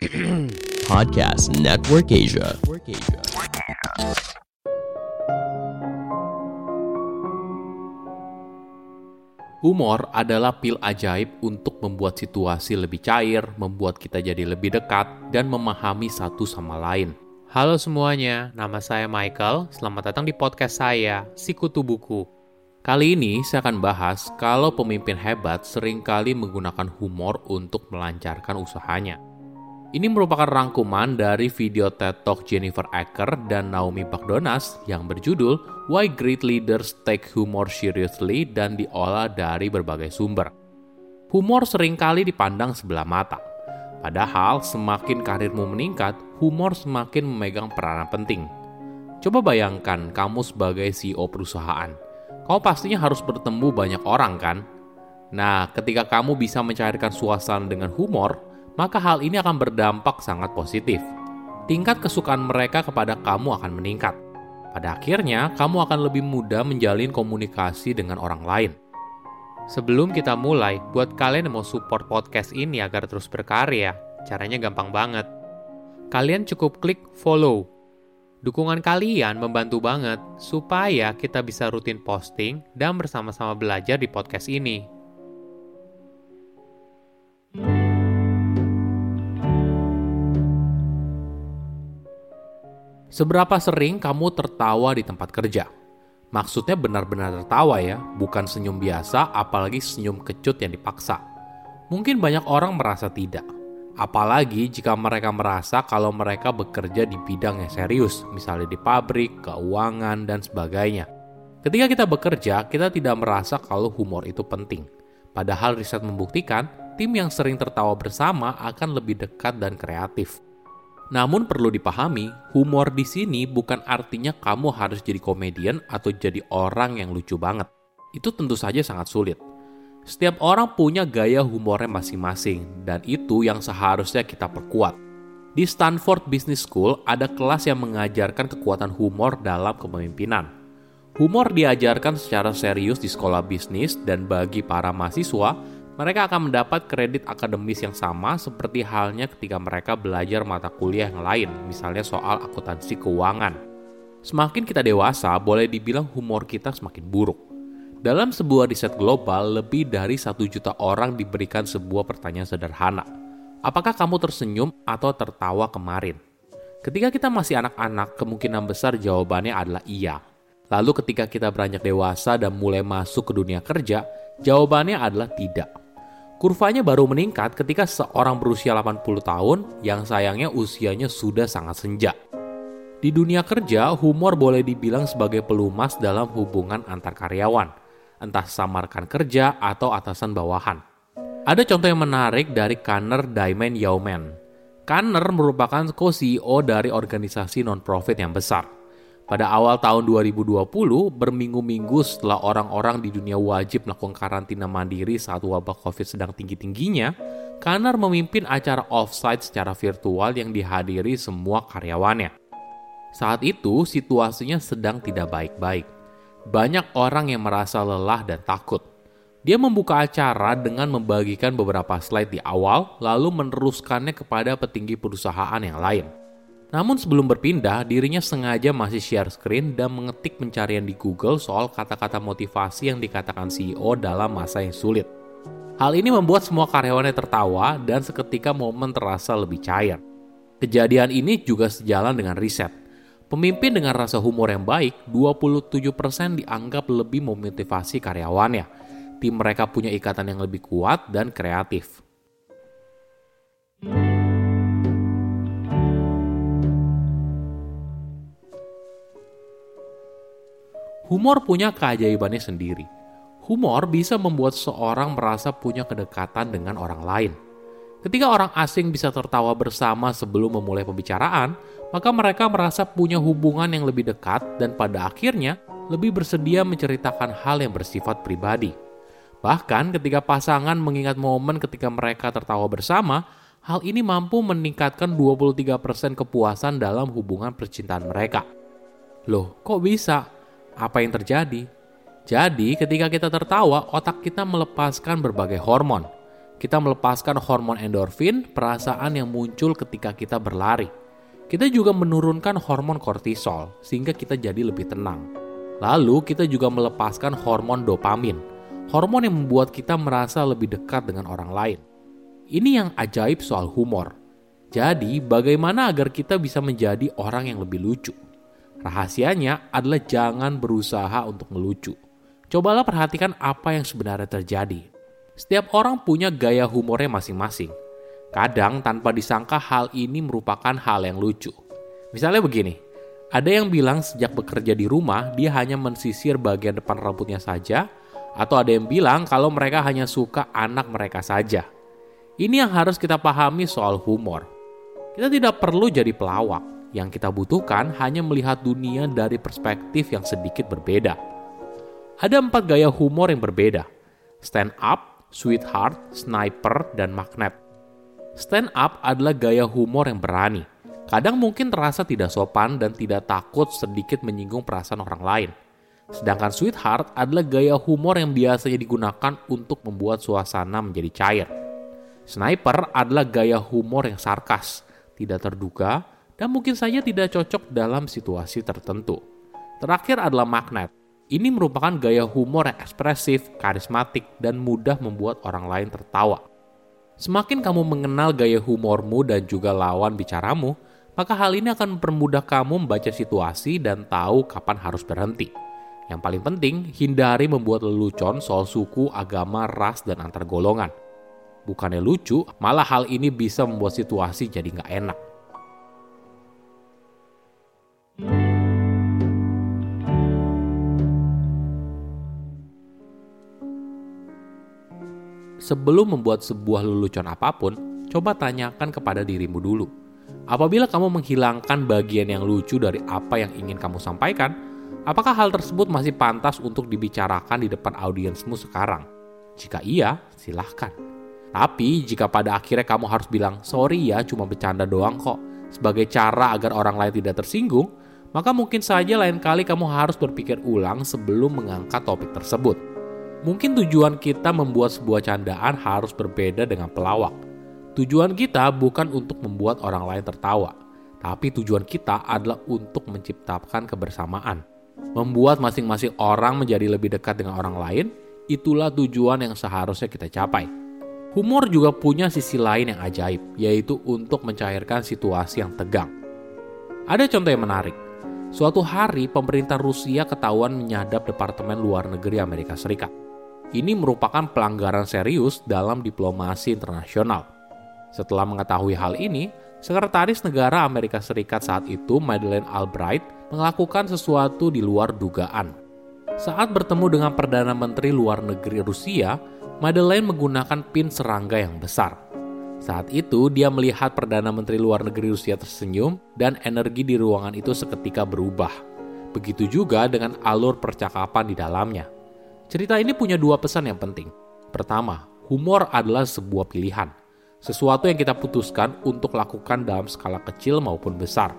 Podcast Network Asia. Humor adalah pil ajaib untuk membuat situasi lebih cair, membuat kita jadi lebih dekat, dan memahami satu sama lain. Halo semuanya, nama saya Michael. Selamat datang di podcast saya, Sikutu Buku. Kali ini saya akan bahas kalau pemimpin hebat sering kali menggunakan humor untuk melancarkan usahanya. Ini merupakan rangkuman dari video TED Talk Jennifer Acker dan Naomi Bagdonas yang berjudul Why Great Leaders Take Humor Seriously dan diolah dari berbagai sumber. Humor sering kali dipandang sebelah mata. Padahal semakin karirmu meningkat, humor semakin memegang peranan penting. Coba bayangkan kamu sebagai CEO perusahaan. Kau pastinya harus bertemu banyak orang kan? Nah, ketika kamu bisa mencairkan suasana dengan humor, maka hal ini akan berdampak sangat positif. Tingkat kesukaan mereka kepada kamu akan meningkat. Pada akhirnya, kamu akan lebih mudah menjalin komunikasi dengan orang lain. Sebelum kita mulai, buat kalian yang mau support podcast ini agar terus berkarya, caranya gampang banget. Kalian cukup klik follow. Dukungan kalian membantu banget supaya kita bisa rutin posting dan bersama-sama belajar di podcast ini. Seberapa sering kamu tertawa di tempat kerja? Maksudnya benar-benar tertawa ya, bukan senyum biasa, apalagi senyum kecut yang dipaksa. Mungkin banyak orang merasa tidak. Apalagi jika mereka merasa kalau mereka bekerja di bidang yang serius, misalnya di pabrik, keuangan, dan sebagainya. Ketika kita bekerja, kita tidak merasa kalau humor itu penting. Padahal riset membuktikan, tim yang sering tertawa bersama akan lebih dekat dan kreatif. Namun perlu dipahami, humor di sini bukan artinya kamu harus jadi komedian atau jadi orang yang lucu banget. Itu tentu saja sangat sulit. Setiap orang punya gaya humornya masing-masing, dan itu yang seharusnya kita perkuat. Di Stanford Business School ada kelas yang mengajarkan kekuatan humor dalam kepemimpinan. Humor diajarkan secara serius di sekolah bisnis dan bagi para mahasiswa, mereka akan mendapat kredit akademis yang sama seperti halnya ketika mereka belajar mata kuliah yang lain, misalnya soal akuntansi keuangan. Semakin kita dewasa, boleh dibilang humor kita semakin buruk. Dalam sebuah riset global, lebih dari satu juta orang diberikan sebuah pertanyaan sederhana. Apakah kamu tersenyum atau tertawa kemarin? Ketika kita masih anak-anak, kemungkinan besar jawabannya adalah iya. Lalu ketika kita beranjak dewasa dan mulai masuk ke dunia kerja, jawabannya adalah tidak. Kurvanya baru meningkat ketika seorang berusia 80 tahun yang sayangnya usianya sudah sangat senja. Di dunia kerja, humor boleh dibilang sebagai pelumas dalam hubungan antar karyawan, entah samarkan kerja atau atasan bawahan. Ada contoh yang menarik dari Kanner Diamond Yauman. Kanner merupakan co-CEO dari organisasi non-profit yang besar. Pada awal tahun 2020, berminggu-minggu setelah orang-orang di dunia wajib melakukan karantina mandiri saat wabah COVID sedang tinggi-tingginya, Kanar memimpin acara offsite secara virtual yang dihadiri semua karyawannya. Saat itu, situasinya sedang tidak baik-baik. Banyak orang yang merasa lelah dan takut. Dia membuka acara dengan membagikan beberapa slide di awal, lalu meneruskannya kepada petinggi perusahaan yang lain. Namun sebelum berpindah, dirinya sengaja masih share screen dan mengetik pencarian di Google soal kata-kata motivasi yang dikatakan CEO dalam masa yang sulit. Hal ini membuat semua karyawannya tertawa dan seketika momen terasa lebih cair. Kejadian ini juga sejalan dengan riset. Pemimpin dengan rasa humor yang baik, 27% dianggap lebih memotivasi karyawannya. Tim mereka punya ikatan yang lebih kuat dan kreatif. Humor punya keajaibannya sendiri. Humor bisa membuat seorang merasa punya kedekatan dengan orang lain. Ketika orang asing bisa tertawa bersama sebelum memulai pembicaraan, maka mereka merasa punya hubungan yang lebih dekat dan pada akhirnya lebih bersedia menceritakan hal yang bersifat pribadi. Bahkan ketika pasangan mengingat momen ketika mereka tertawa bersama, hal ini mampu meningkatkan 23% kepuasan dalam hubungan percintaan mereka. Loh, kok bisa? Apa yang terjadi? Jadi, ketika kita tertawa, otak kita melepaskan berbagai hormon. Kita melepaskan hormon endorfin, perasaan yang muncul ketika kita berlari. Kita juga menurunkan hormon kortisol, sehingga kita jadi lebih tenang. Lalu, kita juga melepaskan hormon dopamin, hormon yang membuat kita merasa lebih dekat dengan orang lain. Ini yang ajaib soal humor. Jadi, bagaimana agar kita bisa menjadi orang yang lebih lucu? Rahasianya adalah jangan berusaha untuk melucu. Cobalah perhatikan apa yang sebenarnya terjadi. Setiap orang punya gaya humornya masing-masing. Kadang tanpa disangka hal ini merupakan hal yang lucu. Misalnya begini, ada yang bilang sejak bekerja di rumah dia hanya mensisir bagian depan rambutnya saja, atau ada yang bilang kalau mereka hanya suka anak mereka saja. Ini yang harus kita pahami soal humor. Kita tidak perlu jadi pelawak. Yang kita butuhkan hanya melihat dunia dari perspektif yang sedikit berbeda. Ada empat gaya humor yang berbeda. Stand up, sweetheart, sniper, dan magnet. Stand up adalah gaya humor yang berani. Kadang mungkin terasa tidak sopan dan tidak takut sedikit menyinggung perasaan orang lain. Sedangkan sweetheart adalah gaya humor yang biasanya digunakan untuk membuat suasana menjadi cair. Sniper adalah gaya humor yang sarkas, tidak terduga, dan mungkin saja tidak cocok dalam situasi tertentu. Terakhir adalah magnet. Ini merupakan gaya humor yang ekspresif, karismatik, dan mudah membuat orang lain tertawa. Semakin kamu mengenal gaya humormu dan juga lawan bicaramu, maka hal ini akan mempermudah kamu membaca situasi dan tahu kapan harus berhenti. Yang paling penting, hindari membuat lelucon soal suku, agama, ras, dan antar golongan. Bukannya lucu, malah hal ini bisa membuat situasi jadi nggak enak. Sebelum membuat sebuah lelucon apa pun, coba tanyakan kepada dirimu dulu. Apabila kamu menghilangkan bagian yang lucu dari apa yang ingin kamu sampaikan, apakah hal tersebut masih pantas untuk dibicarakan di depan audiensmu sekarang? Jika iya, silahkan. Tapi jika pada akhirnya kamu harus bilang, sorry ya cuma bercanda doang kok, sebagai cara agar orang lain tidak tersinggung, maka mungkin saja lain kali kamu harus berpikir ulang sebelum mengangkat topik tersebut. Mungkin tujuan kita membuat sebuah candaan harus berbeda dengan pelawak. Tujuan kita bukan untuk membuat orang lain tertawa, tapi tujuan kita adalah untuk menciptakan kebersamaan. Membuat masing-masing orang menjadi lebih dekat dengan orang lain, itulah tujuan yang seharusnya kita capai. Humor juga punya sisi lain yang ajaib, yaitu untuk mencairkan situasi yang tegang. Ada contoh yang menarik. Suatu hari, pemerintah Rusia ketahuan menyadap Departemen Luar Negeri Amerika Serikat. Ini merupakan pelanggaran serius dalam diplomasi internasional. Setelah mengetahui hal ini, Sekretaris Negara Amerika Serikat saat itu, Madeleine Albright, melakukan sesuatu di luar dugaan. Saat bertemu dengan Perdana Menteri Luar Negeri Rusia, Madeleine menggunakan pin serangga yang besar. Saat itu, dia melihat Perdana Menteri Luar Negeri Rusia tersenyum dan energi di ruangan itu seketika berubah. Begitu juga dengan alur percakapan di dalamnya. Cerita ini punya dua pesan yang penting. Pertama, humor adalah sebuah pilihan, sesuatu yang kita putuskan untuk lakukan dalam skala kecil maupun besar.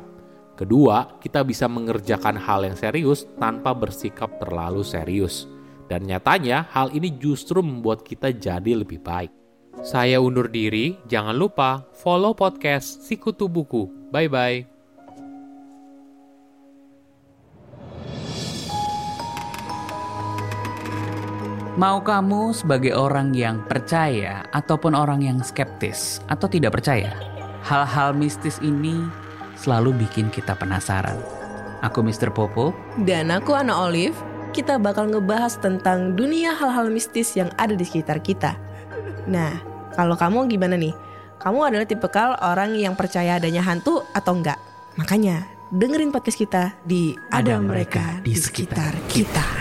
Kedua, kita bisa mengerjakan hal yang serius tanpa bersikap terlalu serius. Dan nyatanya, hal ini justru membuat kita jadi lebih baik. Saya undur diri, jangan lupa follow podcast Sikutu Buku. Bye-bye. Mau kamu sebagai orang yang percaya ataupun orang yang skeptis atau tidak percaya, hal-hal mistis ini selalu bikin kita penasaran. Aku Mr. Popo dan aku Ana Olive. Kita bakal ngebahas tentang dunia hal-hal mistis yang ada di sekitar kita. Nah, kalau kamu gimana nih? Kamu adalah tipikal orang yang percaya adanya hantu atau enggak? Makanya dengerin podcast kita di Ada, ada Mereka di Sekitar Kita. kita.